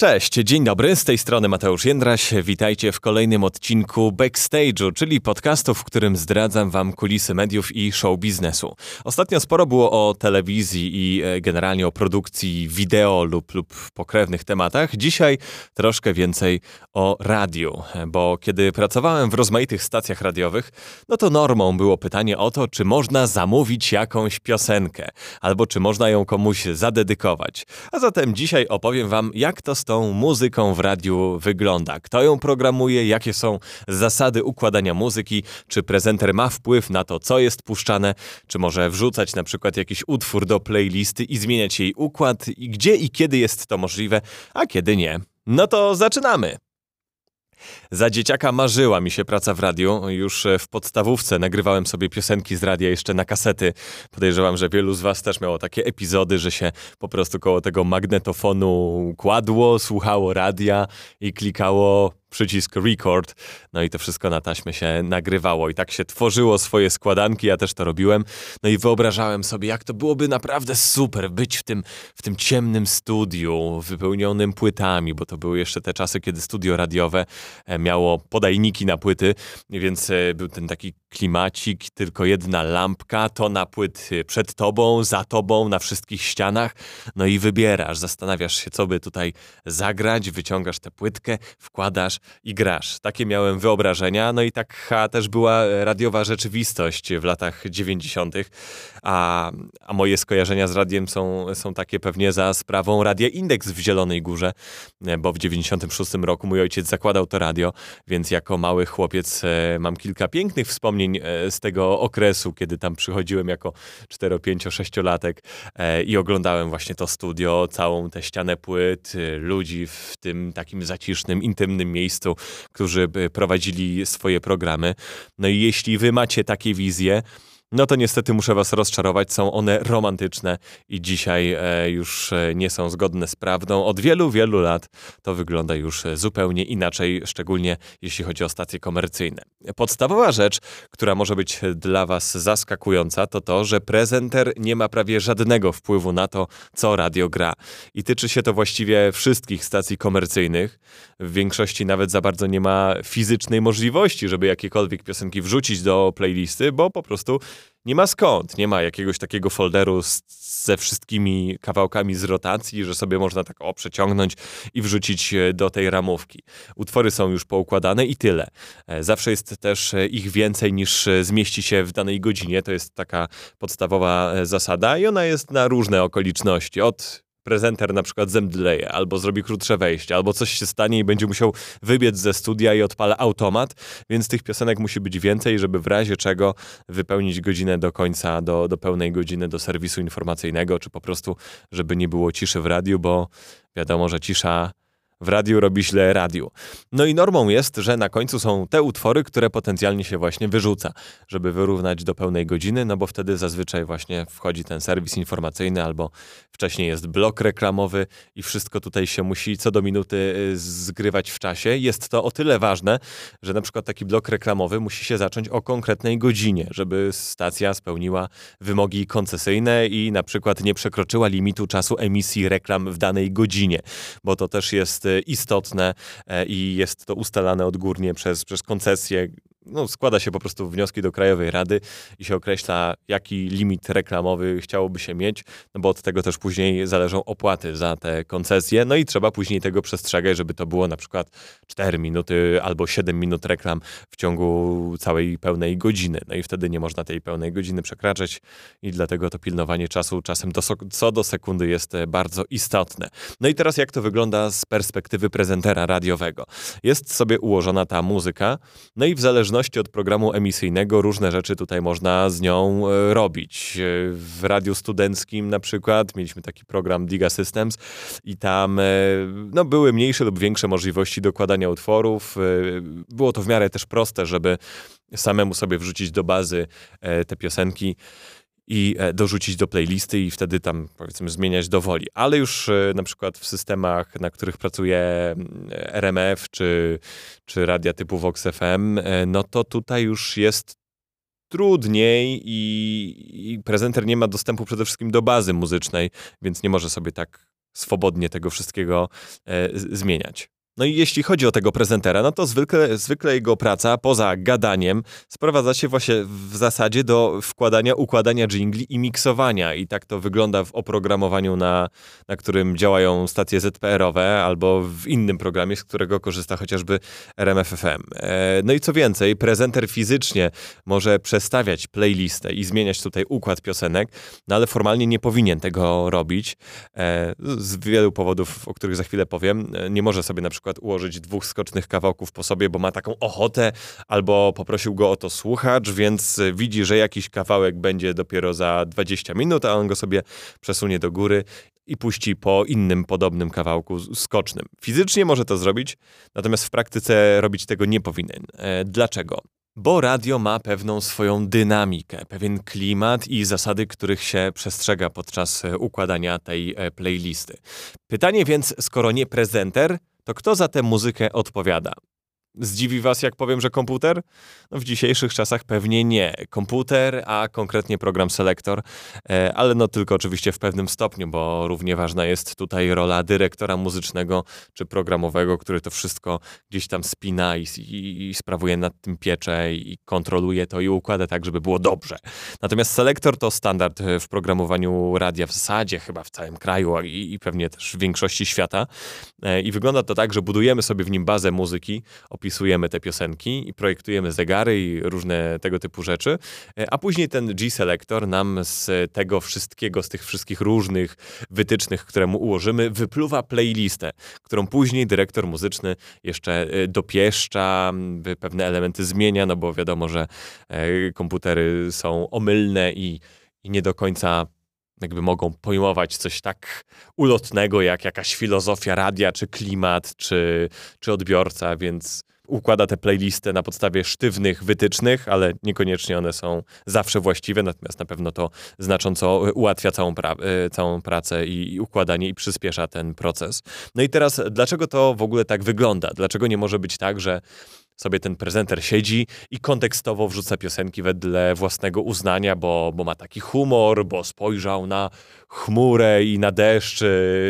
Cześć, dzień dobry, z tej strony Mateusz Jędraś. Witajcie w kolejnym odcinku Backstage'u, czyli podcastu, w którym zdradzam wam kulisy mediów i show biznesu. Ostatnio sporo było o telewizji i e, generalnie o produkcji wideo lub, lub pokrewnych tematach. Dzisiaj troszkę więcej o radiu, bo kiedy pracowałem w rozmaitych stacjach radiowych, no to normą było pytanie o to, czy można zamówić jakąś piosenkę, albo czy można ją komuś zadedykować. A zatem dzisiaj opowiem wam, jak to tą muzyką w radiu wygląda. Kto ją programuje, jakie są zasady układania muzyki, czy prezenter ma wpływ na to, co jest puszczane, czy może wrzucać na przykład jakiś utwór do playlisty i zmieniać jej układ, i gdzie i kiedy jest to możliwe, a kiedy nie. No to zaczynamy! Za dzieciaka marzyła mi się praca w radiu. Już w podstawówce nagrywałem sobie piosenki z radia jeszcze na kasety. Podejrzewam, że wielu z Was też miało takie epizody, że się po prostu koło tego magnetofonu kładło, słuchało radia i klikało przycisk record, no i to wszystko na taśmę się nagrywało i tak się tworzyło swoje składanki, ja też to robiłem, no i wyobrażałem sobie, jak to byłoby naprawdę super być w tym, w tym ciemnym studiu, wypełnionym płytami, bo to były jeszcze te czasy, kiedy studio radiowe e, miało podajniki na płyty, więc e, był ten taki klimacik, tylko jedna lampka, to na płyt przed tobą, za tobą, na wszystkich ścianach, no i wybierasz, zastanawiasz się, co by tutaj zagrać, wyciągasz tę płytkę, wkładasz, i grasz. Takie miałem wyobrażenia, no i taka też była radiowa rzeczywistość w latach 90., a, a moje skojarzenia z radiem są, są takie pewnie za sprawą Radia Indeks w Zielonej Górze, bo w 96 roku mój ojciec zakładał to radio, więc jako mały chłopiec e, mam kilka pięknych wspomnień e, z tego okresu, kiedy tam przychodziłem jako 4, 5, 6 latek i oglądałem właśnie to studio, całą tę ścianę płyt, ludzi w tym takim zacisznym, intymnym miejscu, którzy prowadzili swoje programy. No i jeśli wy macie takie wizje, no to niestety muszę was rozczarować, są one romantyczne i dzisiaj e, już e, nie są zgodne z prawdą. Od wielu, wielu lat to wygląda już zupełnie inaczej, szczególnie jeśli chodzi o stacje komercyjne. Podstawowa rzecz, która może być dla was zaskakująca, to to, że prezenter nie ma prawie żadnego wpływu na to, co radio gra. I tyczy się to właściwie wszystkich stacji komercyjnych. W większości nawet za bardzo nie ma fizycznej możliwości, żeby jakiekolwiek piosenki wrzucić do playlisty, bo po prostu nie ma skąd. Nie ma jakiegoś takiego folderu z, ze wszystkimi kawałkami z rotacji, że sobie można tak o przeciągnąć i wrzucić e, do tej ramówki. Utwory są już poukładane i tyle. E, zawsze jest też e, ich więcej niż zmieści się w danej godzinie. To jest taka podstawowa zasada i ona jest na różne okoliczności. Od prezenter na przykład zemdleje, albo zrobi krótsze wejście, albo coś się stanie i będzie musiał wybiec ze studia i odpala automat, więc tych piosenek musi być więcej, żeby w razie czego wypełnić godzinę do końca, do, do pełnej godziny do serwisu informacyjnego, czy po prostu, żeby nie było ciszy w radiu, bo wiadomo, że cisza w radiu robi źle radiu. No i normą jest, że na końcu są te utwory, które potencjalnie się właśnie wyrzuca, żeby wyrównać do pełnej godziny, no bo wtedy zazwyczaj właśnie wchodzi ten serwis informacyjny albo wcześniej jest blok reklamowy i wszystko tutaj się musi co do minuty y, zgrywać w czasie. Jest to o tyle ważne, że na przykład taki blok reklamowy musi się zacząć o konkretnej godzinie, żeby stacja spełniła wymogi koncesyjne i na przykład nie przekroczyła limitu czasu emisji reklam w danej godzinie, bo to też jest istotne e, i jest to ustalane odgórnie przez, przez koncesję, no, składa się po prostu wnioski do Krajowej Rady i się określa, jaki limit reklamowy chciałoby się mieć, no bo od tego też później zależą opłaty za te koncesje, no i trzeba później tego przestrzegać, żeby to było na przykład 4 minuty albo 7 minut reklam w ciągu całej pełnej godziny. No i wtedy nie można tej pełnej godziny przekraczać i dlatego to pilnowanie czasu czasem do, co do sekundy jest e, bardzo istotne. No i teraz jak to wygląda z perspektywy prezentera radiowego? Jest sobie ułożona ta muzyka, no i w zależności zależności od programu emisyjnego różne rzeczy tutaj można z nią e, robić. E, w radiu studenckim na przykład mieliśmy taki program Diga Systems i tam e, no, były mniejsze lub większe możliwości dokładania utworów. Było to w miarę też proste, żeby samemu sobie wrzucić do bazy te piosenki i e, dorzucić do playlisty i wtedy tam powiedzmy zmieniać do woli. Ale już e, na przykład w systemach, na których pracuje mm, RMF czy, czy radia typu Vox FM, e, no to tutaj już jest trudniej i, i prezenter nie ma dostępu przede wszystkim do bazy muzycznej, więc nie może sobie tak swobodnie tego wszystkiego e, zmieniać. No i jeśli chodzi o tego prezentera, no to zwykle, zwykle jego praca poza gadaniem sprowadza się właśnie w zasadzie do wkładania, układania jingli i miksowania. I tak to wygląda w oprogramowaniu, na, na którym działają stacje ZPR-owe albo w innym programie, z którego korzysta chociażby RMFFM. E, no i co więcej, prezenter fizycznie może przestawiać playlistę i zmieniać tutaj układ piosenek, no ale formalnie nie powinien tego robić. E, z wielu powodów, o których za chwilę powiem. E, nie może sobie na przykład przykład ułożyć dwóch skocznych kawałków po sobie, bo ma taką ochotę, albo poprosił go o to słuchacz, więc widzi, że jakiś kawałek będzie dopiero za 20 minut, a on go sobie przesunie do góry i puści po innym podobnym kawałku skocznym. Fizycznie może to zrobić, natomiast w praktyce robić tego nie powinien. E, dlaczego? Bo radio ma pewną swoją dynamikę, pewien klimat i zasady, których się przestrzega podczas e, układania tej e, playlisty. Pytanie więc, skoro nie prezenter, to kto za tę muzykę odpowiada? Zdziwi was, jak powiem, że komputer? No w dzisiejszych czasach pewnie nie. Komputer, a konkretnie program Selector, e, ale no tylko oczywiście w pewnym stopniu, bo równie ważna jest tutaj rola dyrektora muzycznego czy programowego, który to wszystko gdzieś tam spina i, i, i sprawuje nad tym pieczę i kontroluje to i układa tak, żeby było dobrze. Natomiast Selector to standard w programowaniu radia w zasadzie chyba w całym kraju i, i pewnie też w większości świata. E, I wygląda to tak, że budujemy sobie w nim bazę muzyki, opisujemy te piosenki i projektujemy zegary i różne tego typu rzeczy, e, a później ten G-Selector nam z tego wszystkiego, z tych wszystkich różnych wytycznych, które mu ułożymy, wypluwa playlistę, którą później dyrektor muzyczny jeszcze e, dopieszcza, pewne elementy zmienia, no bo wiadomo, że e, komputery są omylne i, i nie do końca jakby mogą pojmować coś tak ulotnego jak jakaś filozofia radia, czy klimat, czy, czy odbiorca, więc układa te playlisty na podstawie sztywnych wytycznych, ale niekoniecznie one są zawsze właściwe, natomiast na pewno to znacząco ułatwia całą, pra e, całą pracę i, i układanie i przyspiesza ten proces. No i teraz, dlaczego to w ogóle tak wygląda? Dlaczego nie może być tak, że sobie ten prezenter siedzi i kontekstowo wrzuca piosenki wedle własnego uznania, bo, bo ma taki humor, bo spojrzał na chmurę i na deszcz,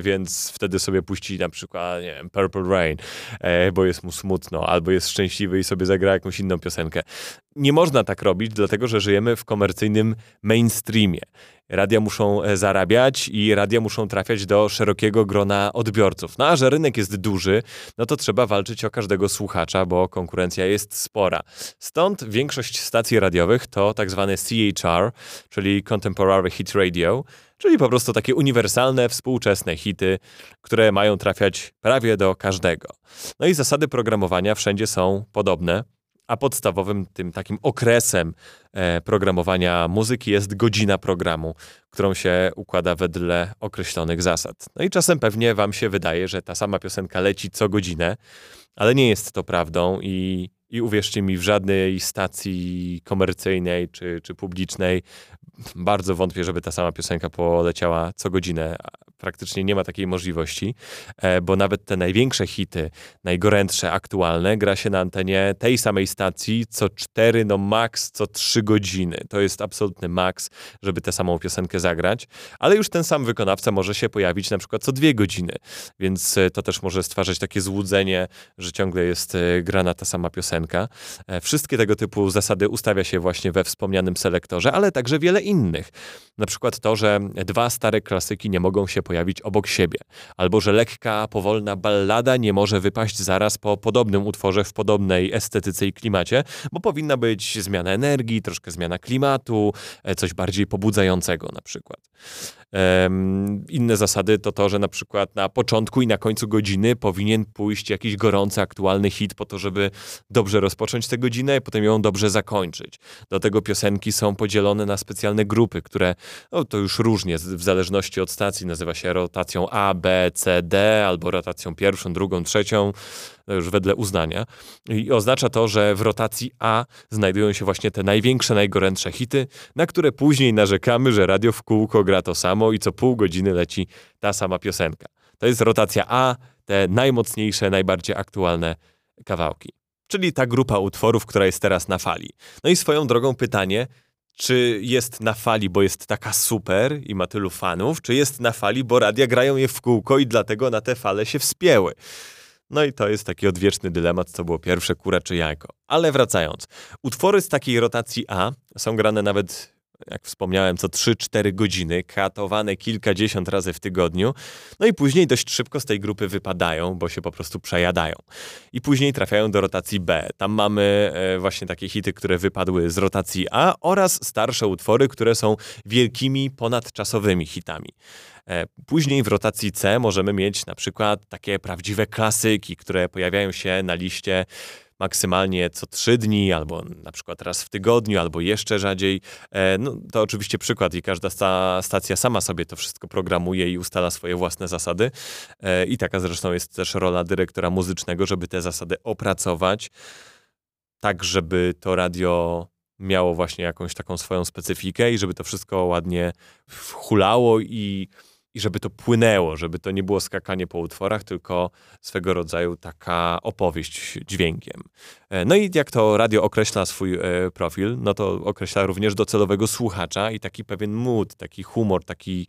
więc wtedy sobie puści na przykład, nie wiem, Purple Rain, e, bo jest mu smutno, albo jest szczęśliwy i sobie zagra jakąś inną piosenkę. Nie można tak robić, dlatego że żyjemy w komercyjnym mainstreamie. Radia muszą e, zarabiać i radia muszą trafiać do szerokiego grona odbiorców. No a że rynek jest duży, no to trzeba walczyć o każdego słuchacza, bo konkurencja jest spora. Stąd większość stacji radiowych to tak zwane CHR, czyli Contemporary Hit Radio, czyli po prostu takie uniwersalne, współczesne hity, które mają trafiać prawie do każdego. No i zasady programowania wszędzie są podobne a podstawowym tym takim okresem e, programowania muzyki jest godzina programu, którą się układa wedle określonych zasad. No i czasem pewnie wam się wydaje, że ta sama piosenka leci co godzinę, ale nie jest to prawdą i, i uwierzcie mi, w żadnej stacji komercyjnej czy, czy publicznej bardzo wątpię, żeby ta sama piosenka poleciała co godzinę praktycznie nie ma takiej możliwości, e, bo nawet te największe hity, najgorętsze, aktualne, gra się na antenie tej samej stacji co 4, no max co 3 godziny. To jest absolutny max, żeby tę samą piosenkę zagrać, ale już ten sam wykonawca może się pojawić na przykład co 2 godziny, więc e, to też może stwarzać takie złudzenie, że ciągle jest e, grana ta sama piosenka. Wszystkie tego typu zasady ustawia się właśnie we wspomnianym selektorze, ale także wiele innych. Na przykład to, że dwa stare klasyki nie mogą się pojawić pojawić obok siebie, albo że lekka, powolna ballada nie może wypaść zaraz po podobnym utworze w podobnej estetyce i klimacie, bo powinna być zmiana energii, troszkę zmiana klimatu, e, coś bardziej pobudzającego na przykład. Um, inne zasady to to, że na przykład na początku i na końcu godziny powinien pójść jakiś gorący, aktualny hit po to, żeby dobrze rozpocząć tę godzinę i potem ją dobrze zakończyć. Do tego piosenki są podzielone na specjalne grupy, które no, to już różnie, w zależności od stacji, nazywa się rotacją A, B, C, D albo rotacją pierwszą, drugą, trzecią no już wedle uznania. I oznacza to, że w rotacji A znajdują się właśnie te największe, najgorętsze hity, na które później narzekamy, że radio w kółko gra to samo i co pół godziny leci ta sama piosenka. To jest rotacja A, te najmocniejsze, najbardziej aktualne kawałki. Czyli ta grupa utworów, która jest teraz na fali. No i swoją drogą pytanie, czy jest na fali, bo jest taka super i ma tylu fanów, czy jest na fali, bo radia grają je w kółko i dlatego na te fale się wspięły. No i to jest taki odwieczny dylemat, co było pierwsze, kura czy jajko. Ale wracając, utwory z takiej rotacji A są grane nawet jak wspomniałem, co 3-4 godziny, katowane kilkadziesiąt razy w tygodniu, no i później dość szybko z tej grupy wypadają, bo się po prostu przejadają. I później trafiają do rotacji B. Tam mamy e, właśnie takie hity, które wypadły z rotacji A oraz starsze utwory, które są wielkimi, ponadczasowymi hitami. E, później w rotacji C możemy mieć na przykład takie prawdziwe klasyki, które pojawiają się na liście maksymalnie co trzy dni, albo na przykład raz w tygodniu, albo jeszcze rzadziej. E, no, to oczywiście przykład i każda sta stacja sama sobie to wszystko programuje i ustala swoje własne zasady. E, I taka zresztą jest też rola dyrektora muzycznego, żeby te zasady opracować, tak żeby to radio miało właśnie jakąś taką swoją specyfikę i żeby to wszystko ładnie hulało i i żeby to płynęło, żeby to nie było skakanie po utworach, tylko swego rodzaju taka opowieść dźwiękiem. E, no i jak to radio określa swój e, profil, no to określa również docelowego słuchacza i taki pewien mood, taki humor, taki,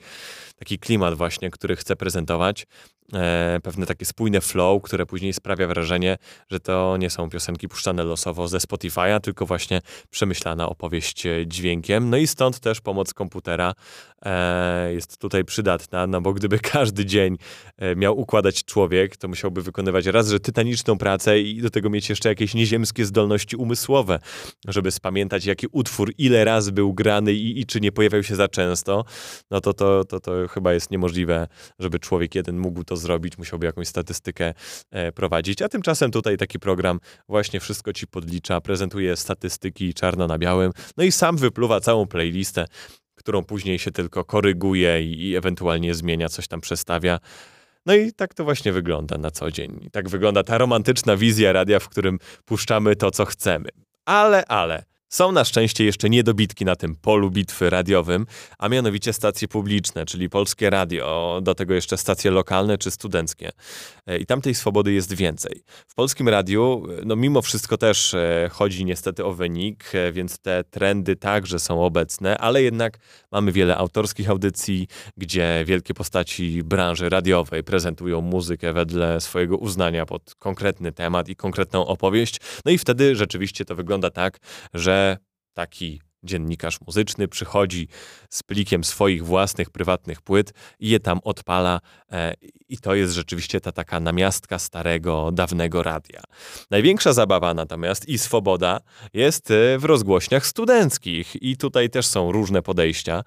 taki klimat właśnie, który chce prezentować. E, pewne takie spójne flow, które później sprawia wrażenie, że to nie są piosenki puszczane losowo ze Spotify'a, tylko właśnie przemyślana opowieść dźwiękiem. No i stąd też pomoc komputera jest tutaj przydatna, no bo gdyby każdy dzień miał układać człowiek, to musiałby wykonywać raz, że tytaniczną pracę i do tego mieć jeszcze jakieś nieziemskie ziemskie zdolności umysłowe, żeby spamiętać, jaki utwór ile razy był grany i, i czy nie pojawiał się za często, no to, to, to, to chyba jest niemożliwe, żeby człowiek jeden mógł to zrobić, musiałby jakąś statystykę e, prowadzić. A tymczasem tutaj taki program właśnie wszystko ci podlicza, prezentuje statystyki czarno na białym, no i sam wypluwa całą playlistę którą później się tylko koryguje i, i ewentualnie zmienia, coś tam przestawia. No i tak to właśnie wygląda na co dzień. Tak wygląda ta romantyczna wizja radia, w którym puszczamy to, co chcemy. Ale, ale, są na szczęście jeszcze niedobitki na tym polu bitwy radiowym, a mianowicie stacje publiczne, czyli polskie radio, do tego jeszcze stacje lokalne czy studenckie. E, I tam tej swobody jest więcej. W polskim radiu, e, no mimo wszystko też e, chodzi niestety o wynik, więc te trendy także są obecne, ale jednak mamy wiele autorskich audycji, gdzie wielkie postaci branży radiowej prezentują muzykę wedle swojego uznania pod konkretny temat i konkretną opowieść. No i wtedy rzeczywiście to wygląda tak, że taki dziennikarz muzyczny przychodzi z plikiem swoich własnych, prywatnych płyt i je tam odpala i to jest rzeczywiście ta taka namiastka starego, dawnego radia. Największa zabawa natomiast i swoboda jest e, w rozgłośniach studenckich i tutaj też są różne podejścia,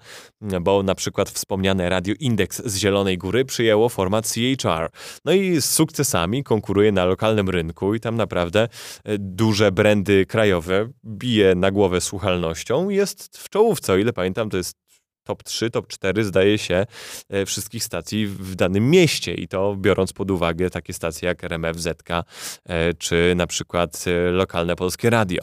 bo na przykład wspomniane Radio Index z Zielonej Góry przyjęło format CHR. No i z sukcesami konkuruje na lokalnym rynku i tam naprawdę e, duże brandy krajowe bije na głowę słuchalnością jest w czołówce. O ile pamiętam, to jest top 3, top 4 zdaje się e, wszystkich stacji w danym mieście i to biorąc pod uwagę takie stacje jak RMF, ZK e, czy na przykład e, lokalne polskie radio.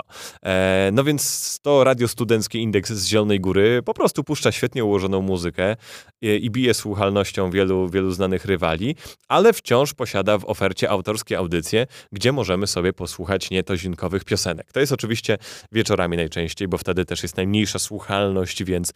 No więc to radio studenckie Indeks z Zielonej Góry po prostu puszcza świetnie ułożoną muzykę i bije słuchalnością wielu, wielu znanych rywali, ale wciąż posiada w ofercie autorskie audycje, gdzie możemy sobie posłuchać nietozinkowych piosenek. To jest oczywiście wieczorami najczęściej, bo wtedy też jest najmniejsza słuchalność, więc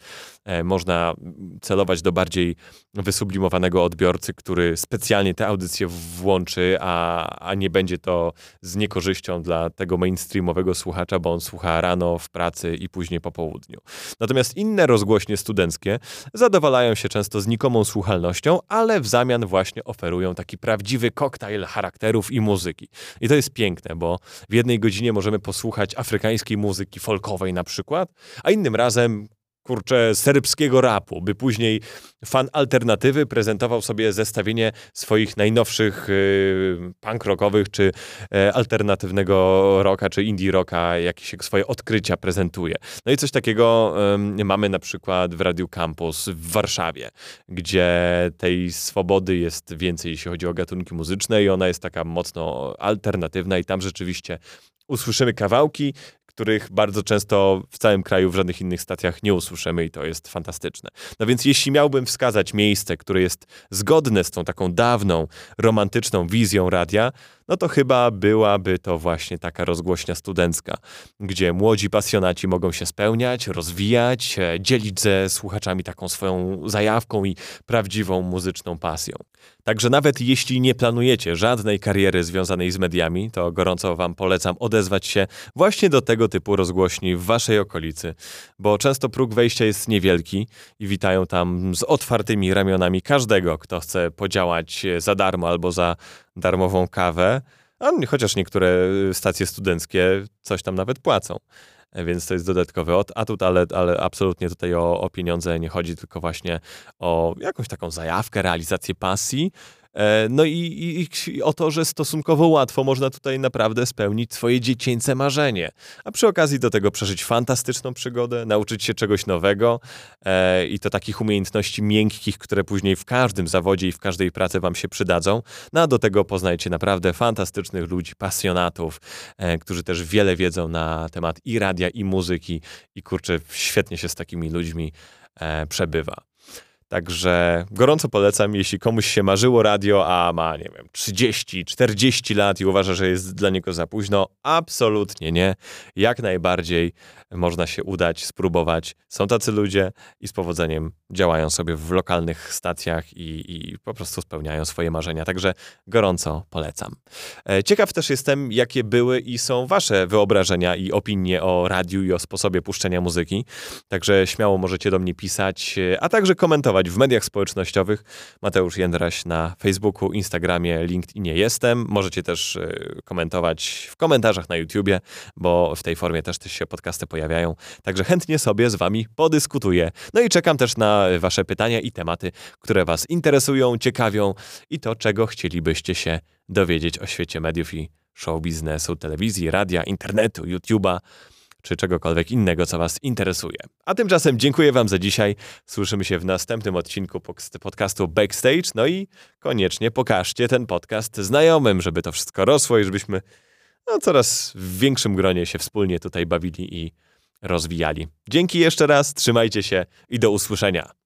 może można celować do bardziej wysublimowanego odbiorcy, który specjalnie te audycje włączy, a, a nie będzie to z niekorzyścią dla tego mainstreamowego słuchacza, bo on słucha rano, w pracy i później po południu. Natomiast inne rozgłośnie studenckie zadowalają się często znikomą słuchalnością, ale w zamian właśnie oferują taki prawdziwy koktajl charakterów i muzyki. I to jest piękne, bo w jednej godzinie możemy posłuchać afrykańskiej muzyki folkowej na przykład, a innym razem kurczę, serbskiego rapu, by później fan alternatywy prezentował sobie zestawienie swoich najnowszych y, punk rockowych, czy y, alternatywnego rocka, czy indie rocka, jakieś swoje odkrycia prezentuje. No i coś takiego mamy na przykład w Radio Campus w Warszawie, gdzie tej swobody jest więcej, jeśli chodzi o gatunki muzyczne i ona jest taka mocno alternatywna i tam rzeczywiście usłyszymy kawałki, których bardzo często w całym kraju w żadnych innych stacjach nie usłyszymy i to jest fantastyczne. No więc jeśli miałbym wskazać miejsce, które jest zgodne z tą taką dawną, romantyczną wizją radia, no to chyba byłaby to właśnie taka rozgłośnia studencka, gdzie młodzi pasjonaci mogą się spełniać, rozwijać, e, dzielić ze słuchaczami taką swoją zajawką i prawdziwą muzyczną pasją. Także nawet jeśli nie planujecie żadnej kariery związanej z mediami, to gorąco Wam polecam odezwać się właśnie do tego typu rozgłośni w Waszej okolicy, bo często próg wejścia jest niewielki i witają tam z otwartymi ramionami każdego, kto chce podziałać za darmo albo za darmową kawę, a chociaż niektóre stacje studenckie coś tam nawet płacą. Więc to jest dodatkowy atut, ale, ale absolutnie tutaj o, o pieniądze nie chodzi, tylko właśnie o jakąś taką zajawkę, realizację pasji, E, no i, i, i, o to, że stosunkowo łatwo można tutaj naprawdę spełnić swoje dziecięce marzenie. A przy okazji do tego przeżyć fantastyczną przygodę, nauczyć się czegoś nowego e, i to takich umiejętności miękkich, które później w każdym zawodzie i w każdej pracy wam się przydadzą. No a do tego poznajcie naprawdę fantastycznych ludzi, pasjonatów, e, którzy też wiele wiedzą na temat i radia, i muzyki i kurczę, świetnie się z takimi ludźmi e, przebywa. Także gorąco polecam, jeśli komuś się marzyło radio, a ma, nie wiem, 30, 40 lat i uważa, że jest dla niego za późno, absolutnie nie. Jak najbardziej można się udać, spróbować. Są tacy ludzie i z powodzeniem działają sobie w lokalnych stacjach i, i po prostu spełniają swoje marzenia. Także gorąco polecam. E, ciekaw też jestem, jakie były i są wasze wyobrażenia i opinie o radiu i o sposobie puszczenia muzyki. Także śmiało możecie do mnie pisać, e, a także komentować w mediach społecznościowych. Mateusz Jędraś na Facebooku, Instagramie, LinkedInie jestem. Możecie też e, komentować w komentarzach na YouTubie, bo w tej formie też się podcasty pojawiają. Także chętnie sobie z Wami podyskutuję. No i czekam też na Wasze pytania i tematy, które Was interesują, ciekawią i to, czego chcielibyście się dowiedzieć o świecie mediów i show biznesu, telewizji, radia, internetu, YouTube'a czy czegokolwiek innego, co Was interesuje. A tymczasem dziękuję Wam za dzisiaj. Słyszymy się w następnym odcinku podcastu Backstage. No i koniecznie pokażcie ten podcast znajomym, żeby to wszystko rosło i żebyśmy no, coraz w większym gronie się wspólnie tutaj bawili i rozwijali. Dzięki jeszcze raz, trzymajcie się i do usłyszenia.